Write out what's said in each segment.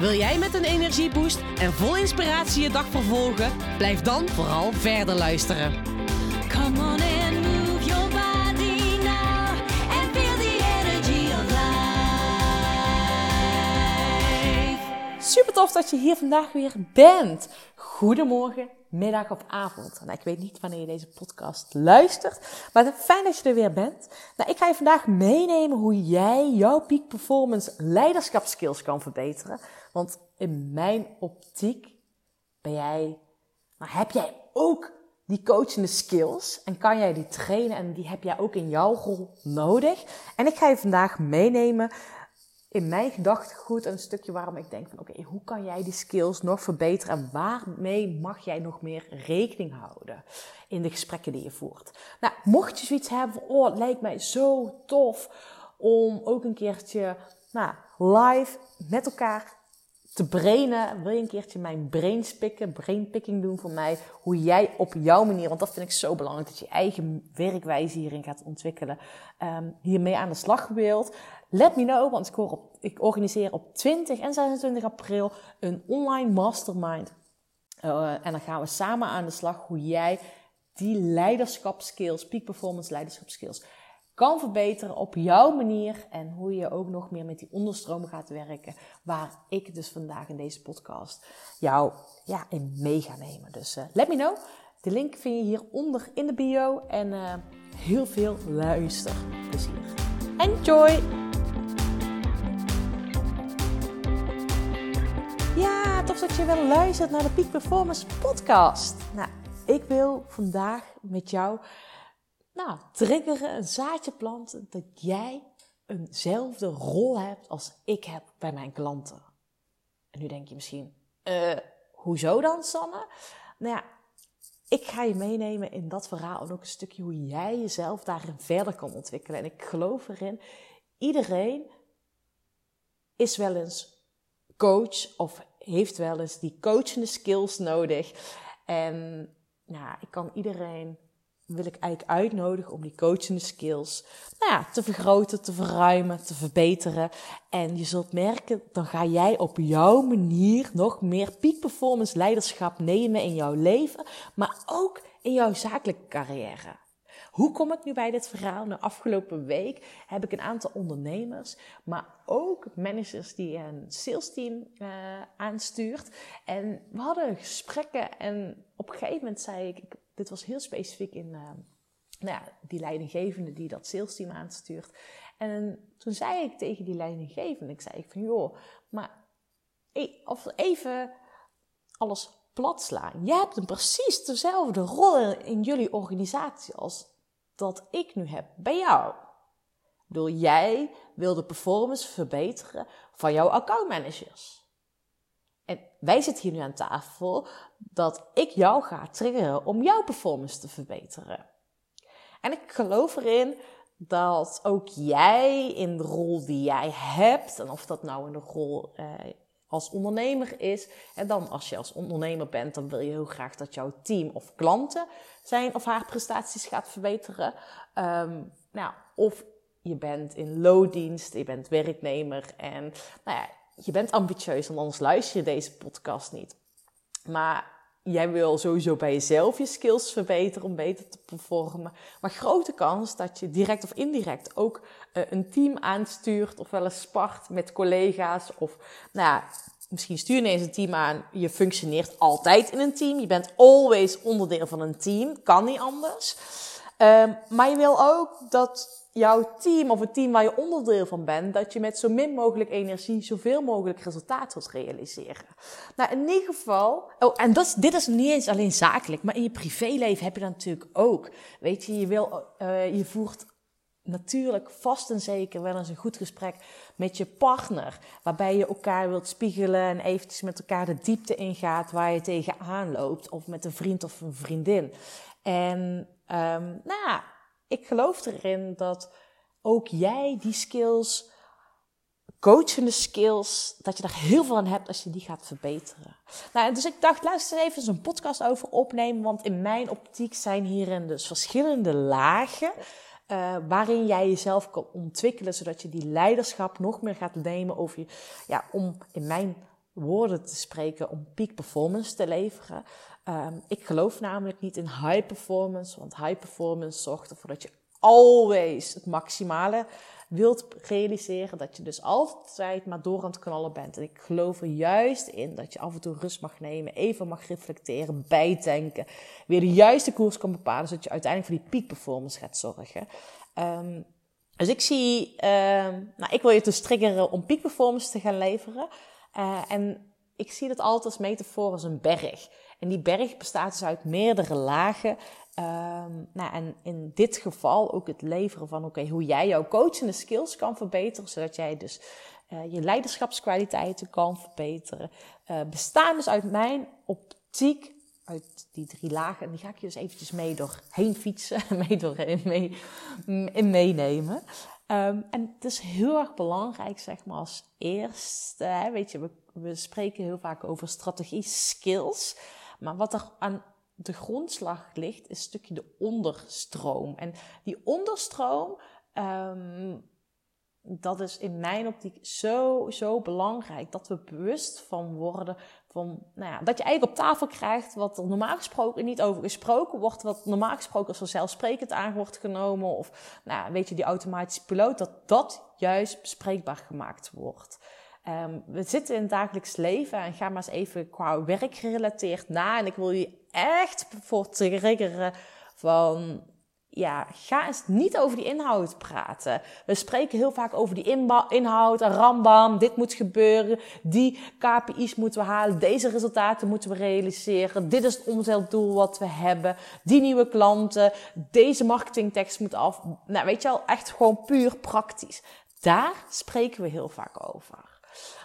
Wil jij met een energieboost en vol inspiratie je dag vervolgen? Blijf dan vooral verder luisteren. Come on move your body now and feel the energy. Super tof dat je hier vandaag weer bent. Goedemorgen, middag of avond. Nou, ik weet niet wanneer je deze podcast luistert, maar fijn dat je er weer bent. Nou, ik ga je vandaag meenemen hoe jij jouw peak performance leiderschapskills kan verbeteren. Want in mijn optiek ben jij, maar heb jij ook die coachende skills en kan jij die trainen en die heb jij ook in jouw rol nodig. En ik ga je vandaag meenemen in mijn gedachtegoed een stukje waarom ik denk van oké, hoe kan jij die skills nog verbeteren en waarmee mag jij nog meer rekening houden in de gesprekken die je voert. Nou, mocht je zoiets hebben oh, het lijkt mij zo tof om ook een keertje nou, live met elkaar te brainen. Wil je een keertje mijn brainspikken, brainpicking doen voor mij? Hoe jij op jouw manier, want dat vind ik zo belangrijk, dat je eigen werkwijze hierin gaat ontwikkelen. Um, hiermee aan de slag wilt. Let me know, want ik, hoor op, ik organiseer op 20 en 26 april een online mastermind. Uh, en dan gaan we samen aan de slag hoe jij die leiderschapskills, peak performance leiderschapskills, kan verbeteren op jouw manier en hoe je ook nog meer met die onderstroom gaat werken, waar ik dus vandaag in deze podcast jou ja, in mee ga nemen. Dus uh, let me know. De link vind je hieronder in de bio en uh, heel veel luisterplezier. Enjoy! Ja, tof dat je wel luistert naar de Peak Performance podcast. Nou, ik wil vandaag met jou nou, triggeren, een zaadje planten dat jij eenzelfde rol hebt als ik heb bij mijn klanten. En nu denk je misschien, uh, hoezo dan, Sanne? Nou ja, ik ga je meenemen in dat verhaal en ook een stukje hoe jij jezelf daarin verder kan ontwikkelen. En ik geloof erin, iedereen is wel eens coach of heeft wel eens die coachende skills nodig. En nou, ik kan iedereen wil ik eigenlijk uitnodigen om die coachende skills nou ja, te vergroten, te verruimen, te verbeteren. En je zult merken, dan ga jij op jouw manier nog meer peak performance leiderschap nemen in jouw leven, maar ook in jouw zakelijke carrière. Hoe kom ik nu bij dit verhaal? Nou, afgelopen week heb ik een aantal ondernemers, maar ook managers die een salesteam uh, aanstuurt. En we hadden gesprekken en op een gegeven moment zei ik, dit was heel specifiek in uh, nou ja, die leidinggevende die dat salesteam aanstuurt. En toen zei ik tegen die leidinggevende, ik zei van joh, maar of even alles plat slaan. Je hebt een precies dezelfde rol in jullie organisatie als dat ik nu heb bij jou. Bedoel, jij wil de performance verbeteren van jouw accountmanagers. En wij zitten hier nu aan tafel dat ik jou ga triggeren om jouw performance te verbeteren. En ik geloof erin dat ook jij in de rol die jij hebt, en of dat nou in de rol eh, als ondernemer is, en dan als je als ondernemer bent, dan wil je heel graag dat jouw team of klanten zijn of haar prestaties gaat verbeteren. Um, nou, of je bent in loondienst, je bent werknemer en nou ja, je bent ambitieus, anders luister je deze podcast niet. Maar jij wil sowieso bij jezelf je skills verbeteren om beter te performen. Maar grote kans dat je direct of indirect ook uh, een team aanstuurt of wel eens spart met collega's. Of nou ja, misschien stuur je ineens een team aan. Je functioneert altijd in een team. Je bent always onderdeel van een team. Kan niet anders. Um, maar je wil ook dat jouw team of het team waar je onderdeel van bent, dat je met zo min mogelijk energie zoveel mogelijk resultaat wilt realiseren. Nou, in ieder geval, oh, en dat, dit is niet eens alleen zakelijk, maar in je privéleven heb je dat natuurlijk ook. Weet je, je, wil, uh, je voert natuurlijk vast en zeker wel eens een goed gesprek met je partner. Waarbij je elkaar wilt spiegelen en eventjes met elkaar de diepte ingaat waar je tegenaan loopt. Of met een vriend of een vriendin. En ehm, nou ja, ik geloof erin dat ook jij die skills, coachende skills, dat je daar heel veel aan hebt als je die gaat verbeteren. Nou, dus ik dacht, luister even eens een podcast over opnemen. Want in mijn optiek zijn hierin dus verschillende lagen. Uh, waarin jij jezelf kan ontwikkelen, zodat je die leiderschap nog meer gaat nemen over je, ja, om in mijn woorden te spreken, om peak performance te leveren. Um, ik geloof namelijk niet in high performance, want high performance zorgt ervoor dat je always het maximale wilt realiseren. Dat je dus altijd maar door aan het knallen bent. En ik geloof er juist in dat je af en toe rust mag nemen, even mag reflecteren, bijdenken. Weer de juiste koers kan bepalen, zodat je uiteindelijk voor die peak performance gaat zorgen. Um, dus ik zie, uh, nou, ik wil je dus triggeren om peak performance te gaan leveren. Uh, en ik zie dat altijd als metafoor als een berg. En die berg bestaat dus uit meerdere lagen. Um, nou, en in dit geval ook het leveren van oké, hoe jij jouw coachende skills kan verbeteren, zodat jij dus uh, je leiderschapskwaliteiten kan verbeteren. Uh, bestaan dus uit mijn optiek, uit die drie lagen. En die ga ik je dus eventjes mee doorheen fietsen, mee mee, in meenemen. Um, en het is heel erg belangrijk, zeg maar, als eerste. Weet je, we, we spreken heel vaak over strategie, skills. Maar wat er aan de grondslag ligt, is een stukje de onderstroom. En die onderstroom, um, dat is in mijn optiek zo, zo belangrijk. Dat we bewust van worden van, nou ja, dat je eigenlijk op tafel krijgt wat er normaal gesproken niet over gesproken wordt. Wat normaal gesproken als vanzelfsprekend aan wordt genomen. Of, nou weet je, die automatische piloot, dat dat juist bespreekbaar gemaakt wordt. Um, we zitten in het dagelijks leven en ga maar eens even qua werk gerelateerd na. En ik wil je echt voor triggeren van, ja, ga eens niet over die inhoud praten. We spreken heel vaak over die inhoud, rambam, dit moet gebeuren, die KPI's moeten we halen, deze resultaten moeten we realiseren, dit is het omzetdoel wat we hebben, die nieuwe klanten, deze marketingtekst moet af. Nou, weet je wel, echt gewoon puur praktisch. Daar spreken we heel vaak over.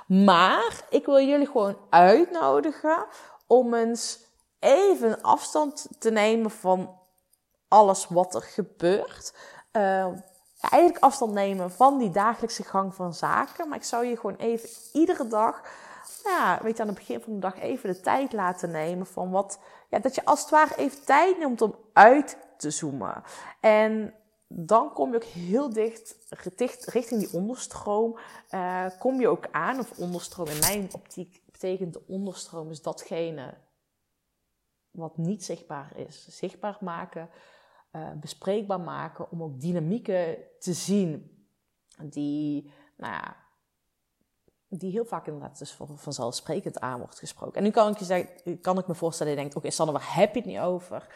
Maar ik wil jullie gewoon uitnodigen om eens even afstand te nemen van alles wat er gebeurt. Uh, eigenlijk afstand nemen van die dagelijkse gang van zaken. Maar ik zou je gewoon even iedere dag, ja, weet je, aan het begin van de dag even de tijd laten nemen van wat, ja, dat je als het ware even tijd neemt om uit te zoomen. En dan kom je ook heel dicht, richting die onderstroom. Uh, kom je ook aan, of onderstroom in mijn optiek betekent de onderstroom is datgene wat niet zichtbaar is. Zichtbaar maken, uh, bespreekbaar maken, om ook dynamieken te zien die, nou ja, die heel vaak inderdaad dus vanzelfsprekend aan wordt gesproken. En nu kan ik je zeggen, kan ik me voorstellen, je denkt, oké okay, Sanne, waar heb je het niet over?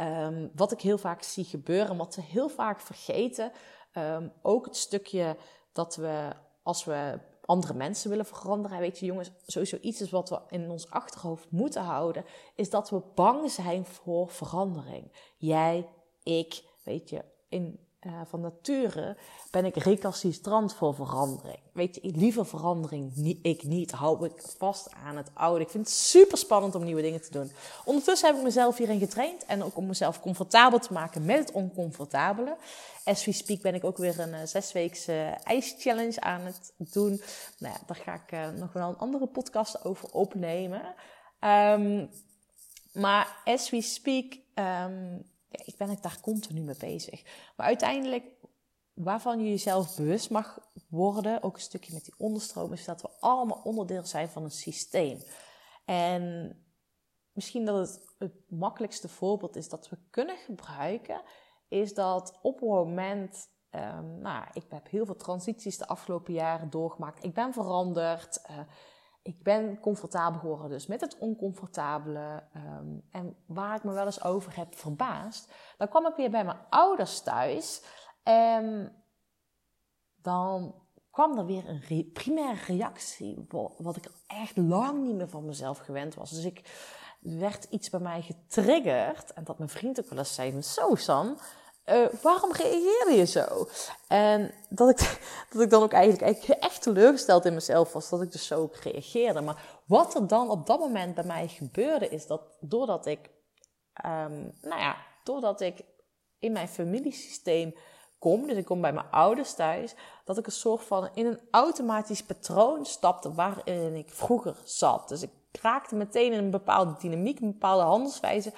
Um, wat ik heel vaak zie gebeuren, wat we heel vaak vergeten, um, ook het stukje dat we, als we andere mensen willen veranderen, weet je jongens, sowieso iets is wat we in ons achterhoofd moeten houden, is dat we bang zijn voor verandering. Jij, ik, weet je, in uh, van nature ben ik recalcitrant voor verandering. Weet je, liever verandering, niet, ik niet. Hou ik vast aan het oude. Ik vind het super spannend om nieuwe dingen te doen. Ondertussen heb ik mezelf hierin getraind en ook om mezelf comfortabel te maken met het oncomfortabele. As we speak ben ik ook weer een uh, zesweekse ijschallenge aan het doen. Nou ja, daar ga ik nog wel een andere podcast over opnemen. Um, maar as we speak um, ja, ik ben ik daar continu mee bezig. Maar uiteindelijk, waarvan je jezelf bewust mag worden, ook een stukje met die onderstroom, is dat we allemaal onderdeel zijn van een systeem. En misschien dat het het makkelijkste voorbeeld is dat we kunnen gebruiken, is dat op een moment Um, nou, ik heb heel veel transities de afgelopen jaren doorgemaakt. Ik ben veranderd. Uh, ik ben comfortabel geworden dus met het oncomfortabele. Um, en waar ik me wel eens over heb verbaasd. Dan kwam ik weer bij mijn ouders thuis. En dan kwam er weer een re primaire reactie. Wat ik echt lang niet meer van mezelf gewend was. Dus ik werd iets bij mij getriggerd. En dat mijn vriend ook wel eens zei: Zo, San. Eh, waarom reageerde je zo? En dat ik, dat ik dan ook eigenlijk, echt teleurgesteld in mezelf was dat ik dus zo reageerde. Maar wat er dan op dat moment bij mij gebeurde, is dat doordat ik, ehm, nou ja, doordat ik in mijn familiesysteem kom, dus ik kom bij mijn ouders thuis, dat ik een soort van in een automatisch patroon stapte waarin ik vroeger zat. Dus ik raakte meteen in een bepaalde dynamiek, een bepaalde handelswijze,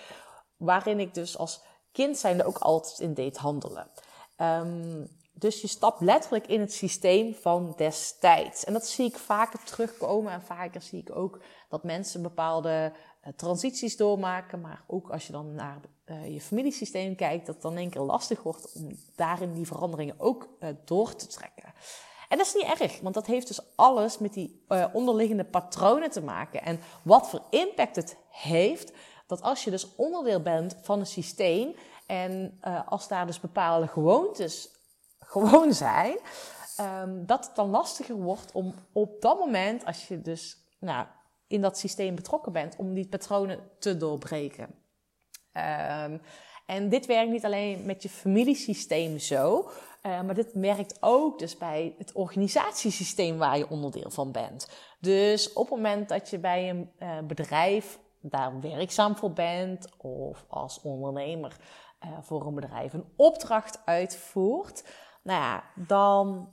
waarin ik dus als kind zijnde ook altijd in deed handelen. Ehm, dus je stapt letterlijk in het systeem van destijds. En dat zie ik vaker terugkomen. En vaker zie ik ook dat mensen bepaalde uh, transities doormaken. Maar ook als je dan naar uh, je familiesysteem kijkt, dat het dan in één keer lastig wordt om daarin die veranderingen ook uh, door te trekken. En dat is niet erg, want dat heeft dus alles met die onderliggende patronen te maken. En wat voor impact het heeft, dat als je dus onderdeel bent van een systeem en als daar dus bepaalde gewoontes gewoon zijn, um, dat het dan lastiger wordt om op dat moment, als je dus nou, in dat systeem betrokken bent, om die patronen te doorbreken. Um, en dit werkt niet alleen met je familiesysteem zo, uh, maar dit werkt ook dus bij het organisatiesysteem waar je onderdeel van bent. Dus op het moment dat je bij een uh, bedrijf daar werkzaam voor bent of als ondernemer uh, voor een bedrijf een opdracht uitvoert, nou ja, dan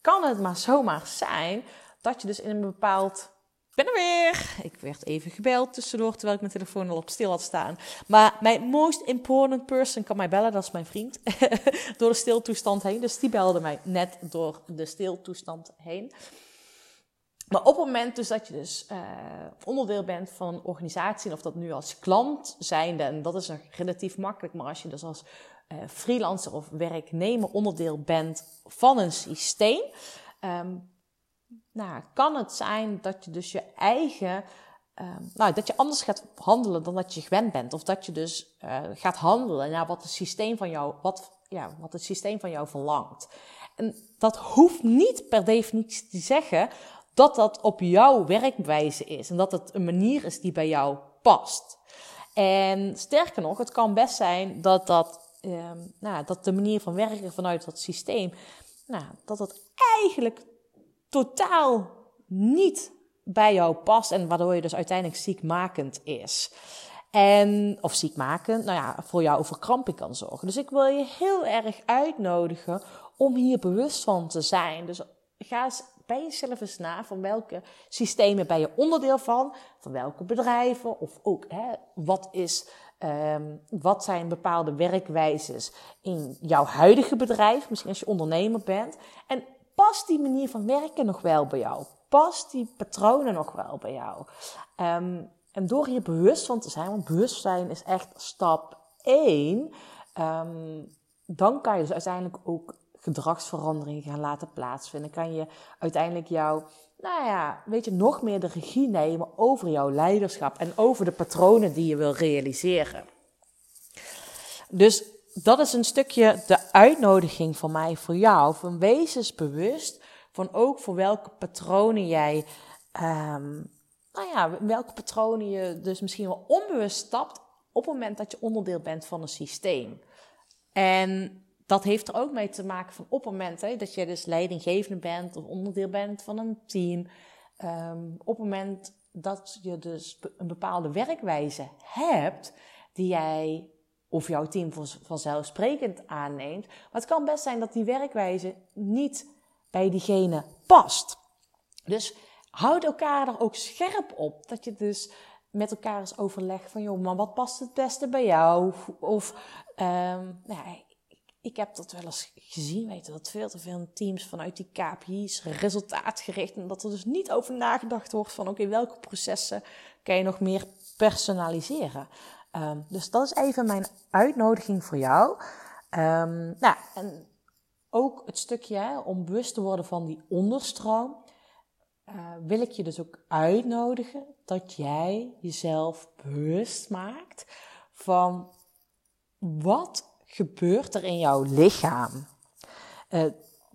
kan het maar zomaar zijn dat je dus in een bepaald. Ik ben er weer. Ik werd even gebeld tussendoor terwijl ik mijn telefoon al op stil had staan. Maar mijn most important person kan mij bellen, dat is mijn vriend. door de stiltoestand heen. Dus die belde mij net door de stiltoestand heen. Maar op het moment dus dat je dus uh, onderdeel bent van een organisatie, of dat nu als klant zijnde, en dat is nog relatief makkelijk, maar als je dus als uh, freelancer of werknemer onderdeel bent van een systeem, um, nou, kan het zijn dat je dus je eigen, um, nou, dat je anders gaat handelen dan dat je gewend bent. Of dat je dus uh, gaat handelen naar wat het systeem van jou, wat, ja, wat het systeem van jou verlangt. En dat hoeft niet per definitie te zeggen dat dat op jouw werkwijze is en dat het een manier is die bij jou past. En sterker nog, het kan best zijn dat dat uh, nou, dat de manier van werken vanuit dat systeem, nou, dat dat eigenlijk totaal niet bij jou past en waardoor je dus uiteindelijk ziekmakend is. En, of ziekmakend, nou ja, voor jou verkramping kan zorgen. Dus ik wil je heel erg uitnodigen om hier bewust van te zijn. Dus ga eens bij jezelf eens na van welke systemen ben je onderdeel van, van welke bedrijven of ook hè, wat is Um, wat zijn bepaalde werkwijzes in jouw huidige bedrijf, misschien als je ondernemer bent? En past die manier van werken nog wel bij jou? Past die patronen nog wel bij jou? Um, en door hier bewust van te zijn, want bewustzijn is echt stap 1, um, ehm, dan kan je dus uiteindelijk ook gedragsveranderingen gaan laten plaatsvinden. Kan je uiteindelijk jouw nou ja, weet je, nog meer de regie nemen over jouw leiderschap en over de patronen die je wil realiseren. Dus dat is een stukje de uitnodiging van mij voor jou. Van wezensbewust van ook voor welke patronen jij, um, nou ja, welke patronen je dus misschien wel onbewust stapt op het moment dat je onderdeel bent van een systeem. En dat heeft er ook mee te maken van op het moment hè, dat je dus leidinggevende bent of onderdeel bent van een team. Um, op het moment dat je dus een bepaalde werkwijze hebt die jij of jouw team vanzelfsprekend aanneemt. Maar het kan best zijn dat die werkwijze niet bij diegene past. Dus houd elkaar er ook scherp op. Dat je dus met elkaar eens overlegt van, joh, maar wat past het beste bij jou? Of, um, nou ja, ik heb dat wel eens gezien, weten dat veel te veel teams vanuit die KPI's resultaatgericht en dat er dus niet over nagedacht wordt van oké, welke processen kan je nog meer personaliseren. Um, dus dat is even mijn uitnodiging voor jou. Um, nou, en ook het stukje om bewust te worden van die onderstroom, uh, wil ik je dus ook uitnodigen dat jij jezelf bewust maakt van wat gebeurt er in jouw lichaam? Uh,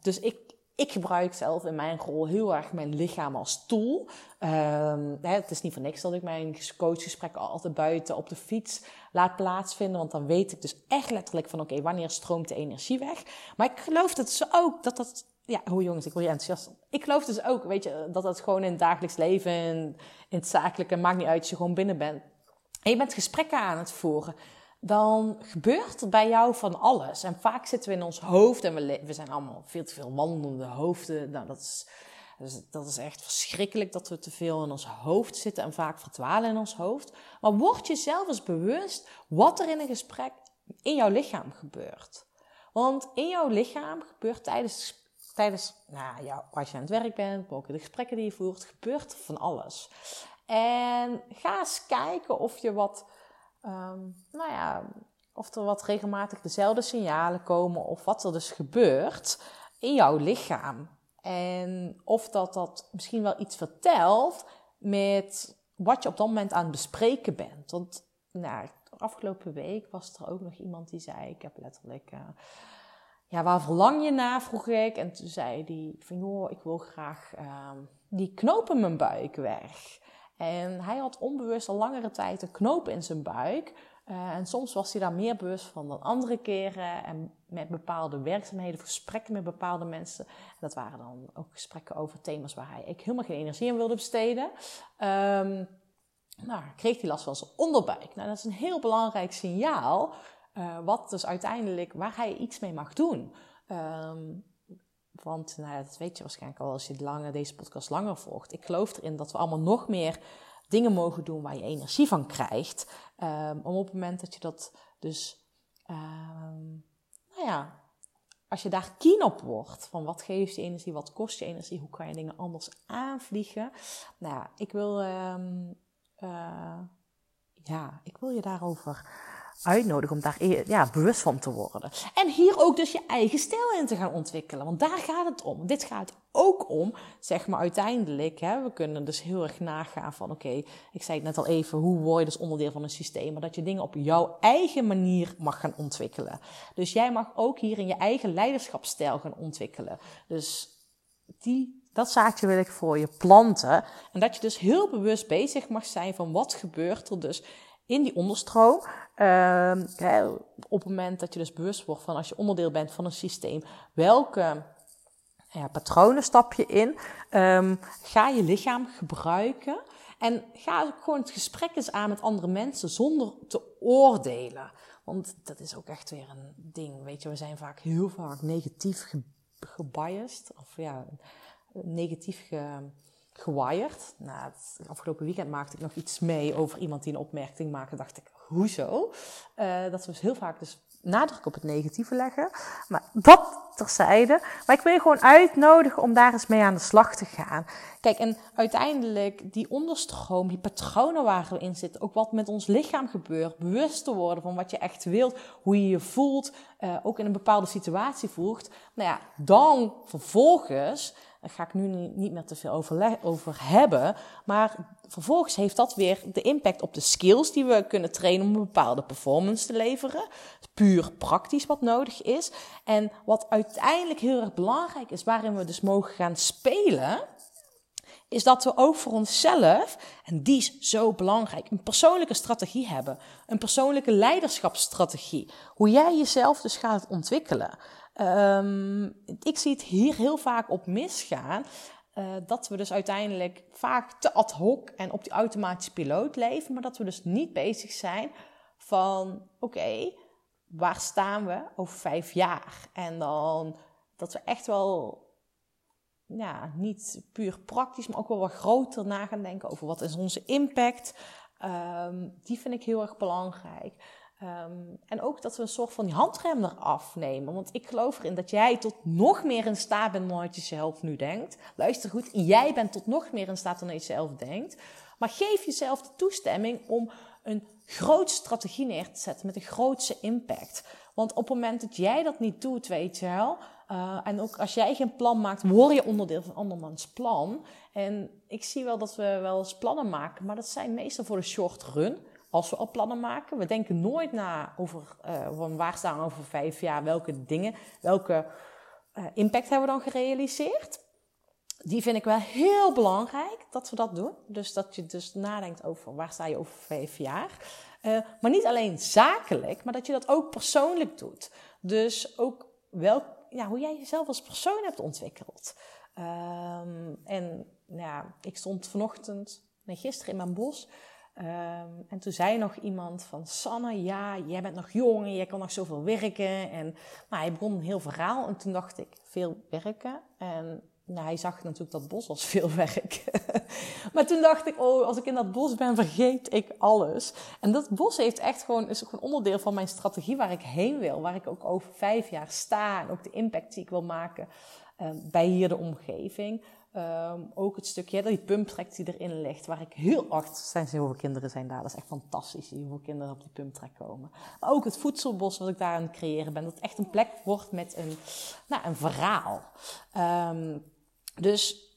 dus ik, ik gebruik zelf in mijn rol heel erg mijn lichaam als tool. Hè, het is niet voor niks dat ik mijn coachgesprekken altijd buiten op de fiets laat plaatsvinden. Want dan weet ik dus echt letterlijk van oké, wanneer stroomt de energie weg. Maar ik geloof dat dus ook dat dat... Ja, hoe jongens, ik word je enthousiast. Ik geloof dus ook, weet je, dat dat gewoon in het dagelijks leven, in, in het zakelijke, maakt niet uit als je gewoon binnen bent. En je bent gesprekken aan het voeren dan gebeurt er bij jou van alles. En vaak zitten we in ons hoofd en we, we zijn allemaal veel te veel wandelende hoofden. Nou, dat is, dat is echt verschrikkelijk dat we te veel in ons hoofd zitten en vaak verdwalen in ons hoofd. Maar word je zelf eens bewust wat er in een gesprek in jouw lichaam gebeurt. Want in jouw lichaam gebeurt tijdens, tijdens nou als je aan het werk bent, ook de gesprekken die je voert, gebeurt van alles. En ga eens kijken of je wat um, nou ja, of er wat regelmatig dezelfde signalen komen of wat er dus gebeurt in jouw lichaam. En of dat dat misschien wel iets vertelt met wat je op dat moment aan het bespreken bent. Want nou, afgelopen week was er ook nog iemand die zei: Ik heb letterlijk. Uh, ja, waar verlang je naar? vroeg ik. En toen zei hij: van, joh, ik wil graag uh, die knopen mijn buik weg. En hij had onbewust al langere tijd een knoop in zijn buik. Uh, en soms was hij daar meer bewust van dan andere keren. En met bepaalde werkzaamheden, gesprekken met bepaalde mensen. En dat waren dan ook gesprekken over thema's waar hij ik helemaal geen energie in wilde besteden. Nou, kreeg hij last van zijn onderbuik. Nou, dat is een heel belangrijk signaal. Uh, wat dus uiteindelijk, waar hij iets mee mag doen. Um, want nou, dat weet je waarschijnlijk al als je lange, deze podcast langer volgt. Ik geloof erin dat we allemaal nog meer dingen mogen doen waar je energie van krijgt. Um, om op het moment dat je dat dus, um, nou ja, als je daar keen op wordt, van wat geeft je energie, wat kost je energie, hoe kan je dingen anders aanvliegen. Nou ja, ik wil, um, uh, ja, ik wil je daarover uitnodigen om daar ja, bewust van te worden. En hier ook dus je eigen stijl in te gaan ontwikkelen. Want daar gaat het om. Dit gaat ook om, zeg maar uiteindelijk. Hè, we kunnen dus heel erg nagaan van oké, ik zei het net al even, hoe word je dus onderdeel van een systeem. Maar dat je dingen op jouw eigen manier mag gaan ontwikkelen. Dus jij mag ook hier in je eigen leiderschapsstijl gaan ontwikkelen. Dus die dat zaadje wil ik voor je planten. En dat je dus heel bewust bezig mag zijn van wat gebeurt er dus in die onderstroom. Uh, op het moment dat je dus bewust wordt van als je onderdeel bent van een systeem, welke ja, patronen stap je in? Um, ga je lichaam gebruiken en ga gewoon het gesprek eens aan met andere mensen zonder te oordelen. Want dat is ook echt weer een ding. Weet je, we zijn vaak heel vaak negatief ge gebiased. Of ja, negatief ge gewired. Nou, het afgelopen weekend maakte ik nog iets mee over iemand die een opmerking maakte. Dacht ik, hoezo? Uh, dat we dus heel vaak dus nadruk op het negatieve leggen. Maar dat terzijde. Maar ik wil je gewoon uitnodigen om daar eens mee aan de slag te gaan. Kijk, en uiteindelijk die onderstroom, die patronen waar we in zitten, ook wat met ons lichaam gebeurt, bewust te worden van wat je echt wilt, hoe je je voelt, uh, ook in een bepaalde situatie voelt. Nou ja, dan vervolgens daar ga ik nu niet meer te veel over, hebben. Maar vervolgens heeft dat weer de impact op de skills die we kunnen trainen om een bepaalde performance te leveren. Puur praktisch wat nodig is. En wat uiteindelijk heel erg belangrijk is, waarin we dus mogen gaan spelen, is dat we ook voor onszelf, en die is zo belangrijk, een persoonlijke strategie hebben. Een persoonlijke leiderschapsstrategie. Hoe jij jezelf dus gaat ontwikkelen. Um, ik zie het hier heel vaak op misgaan. Uh, dat we dus uiteindelijk vaak te ad hoc en op die automatische piloot leven, maar dat we dus niet bezig zijn van oké, waar staan we over vijf jaar? En dan dat we echt wel ja, niet puur praktisch, maar ook wel wat groter na gaan denken over wat is onze impact. Um, die vind ik heel erg belangrijk. Um, en ook dat we een soort van die handrem eraf. Want ik geloof erin dat jij tot nog meer in staat bent dan wat je zelf nu denkt. Luister goed, jij bent tot nog meer in staat dan je zelf denkt. Maar geef jezelf de toestemming om een grote strategie neer te zetten met een grootste impact. Want op het moment dat jij dat niet doet, weet je wel. Uh, en ook als jij geen plan maakt, word je onderdeel van andermans plan. En ik zie wel dat we wel eens plannen maken, maar dat zijn meestal voor de short run als we al plannen maken. We denken nooit na over uh, waar staan we over vijf jaar, welke dingen, welke eh, impact hebben we dan gerealiseerd. Die vind ik wel heel belangrijk dat we dat doen. Dus dat je dus nadenkt over waar sta je over vijf jaar. Uh, maar niet alleen zakelijk, maar dat je dat ook persoonlijk doet. Dus ook wel, ja, hoe jij jezelf als persoon hebt ontwikkeld. Um, en ja, ik stond vanochtend, nee, gisteren in mijn bos. Um, en toen zei nog iemand van Sanne, ja, jij bent nog jong en jij kan nog zoveel werken. En nou, hij begon een heel verhaal en toen dacht ik, veel werken. En nou, hij zag natuurlijk dat bos als veel werk. maar toen dacht ik, oh, als ik in dat bos ben, vergeet ik alles. En dat bos heeft echt gewoon, is ook een onderdeel van mijn strategie waar ik heen wil. Waar ik ook over vijf jaar sta en ook de impact die ik wil maken uh, bij hier de omgeving. Um, ook het stukje, die pumptrack die erin ligt, waar ik heel acht zijn zoveel kinderen zijn daar. Dat is echt fantastisch, hoeveel kinderen op die pumptrack komen. Ook het voedselbos wat ik daar aan het creëren ben, dat echt een plek wordt met een, nou, een verhaal. Um, dus,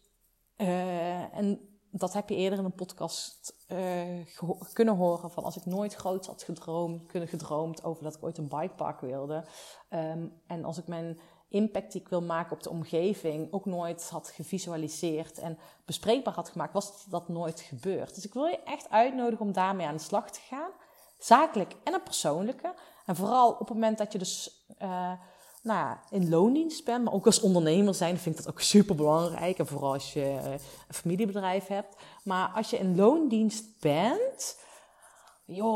uh, en dat heb je eerder in een podcast uh, kunnen horen van als ik nooit groot had gedroomd, kunnen gedroomd over dat ik ooit een bikepark wilde. Um, en als ik mijn impact die ik wil maken op de omgeving ook nooit had gevisualiseerd en bespreekbaar had gemaakt, was dat nooit gebeurd. Dus ik wil je echt uitnodigen om daarmee aan de slag te gaan. Zakelijk en een persoonlijke. En vooral op het moment dat je dus uh, nou ja, in loondienst bent, maar ook als ondernemer zijn, vind ik dat ook super belangrijk. En vooral als je een familiebedrijf hebt. Maar als je in loondienst bent,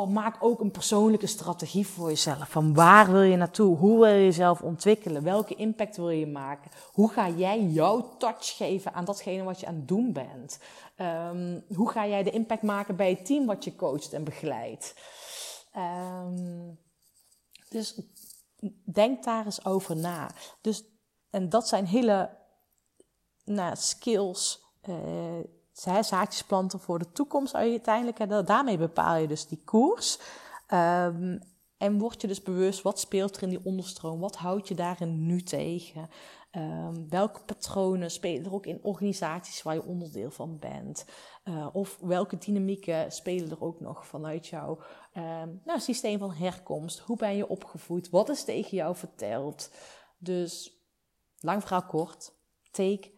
maak ook een persoonlijke strategie voor jezelf. Van waar wil je naartoe? Hoe wil je jezelf ontwikkelen? Welke impact wil je maken? Hoe ga jij jouw touch geven aan datgene wat je aan het doen bent? Um, hoe ga jij de impact maken bij het team wat je coacht en begeleidt? Um, dus denk daar eens over na. Dus, en dat zijn hele nou, skills. Uh, zaadjes planten voor de toekomst uiteindelijk. En daarmee bepaal je dus die koers. Um, en word je dus bewust, wat speelt er in die onderstroom? Wat houd je daarin nu tegen? Um, welke patronen spelen er ook in organisaties waar je onderdeel van bent? Uh, of welke dynamieken spelen er ook nog vanuit jouw um, nou, systeem van herkomst? Hoe ben je opgevoed? Wat is tegen jou verteld? Dus, lang verhaal kort, take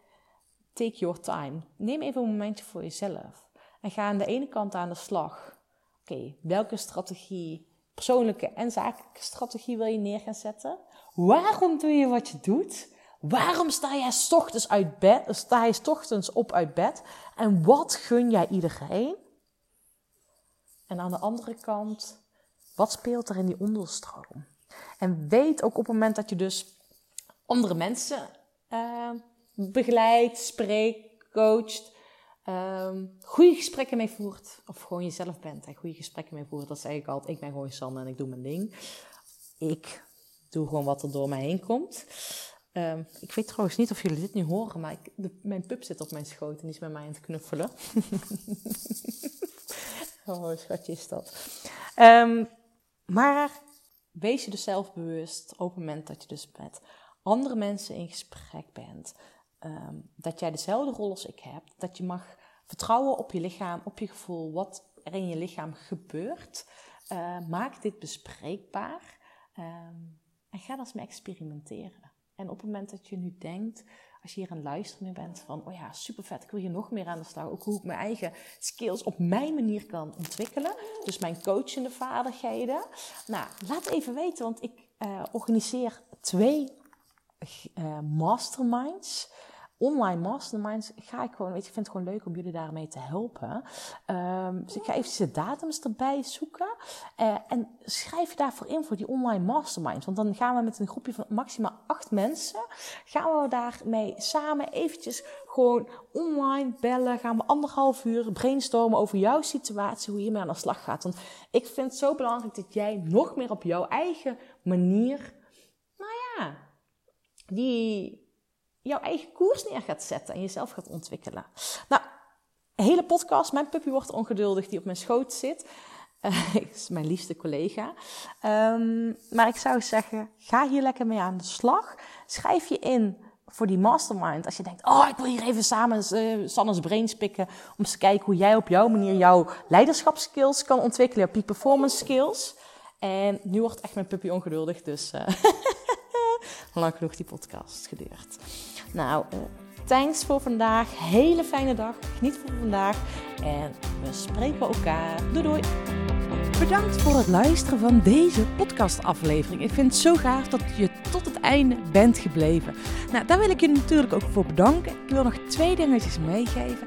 take your time. Neem even een momentje voor jezelf. En ga aan de ene kant aan de slag. Oké, welke strategie, persoonlijke en zakelijke strategie wil je neer gaan zetten? Waarom doe je wat je doet? Waarom sta jij ochtends, uit bed, sta je ochtends op uit bed? En wat gun jij iedereen? En aan de andere kant, wat speelt er in die onderstroom? En weet ook op het moment dat je dus andere mensen uh, begeleidt, spreekt, coacht. Um, goede gesprekken mee voert. Of gewoon jezelf bent en goede gesprekken mee voert. Dat zeg ik altijd. Ik ben gewoon Sanne en ik doe mijn ding. Ik doe gewoon wat er door mij heen komt. Um, ik weet trouwens niet of jullie dit nu horen, maar mijn pup zit op mijn schoot en die is met mij aan het knuffelen. oh, schatje is dat. Um, maar wees je dus zelf bewust op het moment dat je dus met andere mensen in gesprek bent. Um, dat jij dezelfde rol als ik heb. Dat je mag vertrouwen op je lichaam, op je gevoel, wat er in je lichaam gebeurt. Uh, maak dit bespreekbaar um, en ga dat eens mee experimenteren. En op het moment dat je nu denkt, als je hier aan luisteren bent van, oh ja, super vet, ik wil hier nog meer aan de slag. Ook hoe ik mijn eigen skills op mijn manier kan ontwikkelen. Dus mijn coachende vaardigheden. Nou, laat even weten, want ik uh, organiseer twee uh, masterminds online masterminds ga ik gewoon, weet je, ik vind het gewoon leuk om jullie daarmee te helpen. Um, dus ik ga even de datums erbij zoeken. Uh, en schrijf je daarvoor in voor die online masterminds. Want dan gaan we met een groepje van maximaal acht mensen, gaan we daarmee samen eventjes gewoon online bellen. Gaan we anderhalf uur brainstormen over jouw situatie, hoe je mee aan de slag gaat. Want ik vind het zo belangrijk dat jij nog meer op jouw eigen manier, nou ja, die jouw eigen koers neer gaat zetten en jezelf gaat ontwikkelen. Nou, hele podcast. Mijn puppy wordt ongeduldig die op mijn schoot zit. Uh, is mijn liefste collega. Um, maar ik zou zeggen, ga hier lekker mee aan de slag. Schrijf je in voor die mastermind. Als je denkt, oh, ik wil hier even samen uh, Sanne's brains pikken. Om eens te kijken hoe jij op jouw manier jouw leiderschapskills kan ontwikkelen. Jouw peak performance skills. En nu wordt echt mijn puppy ongeduldig, dus... Uh, lang genoeg die podcast geduurd. Nou, uh, thanks voor vandaag. Hele fijne dag. Geniet van vandaag. En we spreken elkaar. Doei doei. Bedankt voor het luisteren van deze podcastaflevering. Ik vind het zo gaaf dat je tot het einde bent gebleven. Nou, daar wil ik je natuurlijk ook voor bedanken. Ik wil nog twee dingetjes meegeven.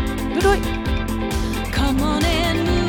Doei doei! Come on and move.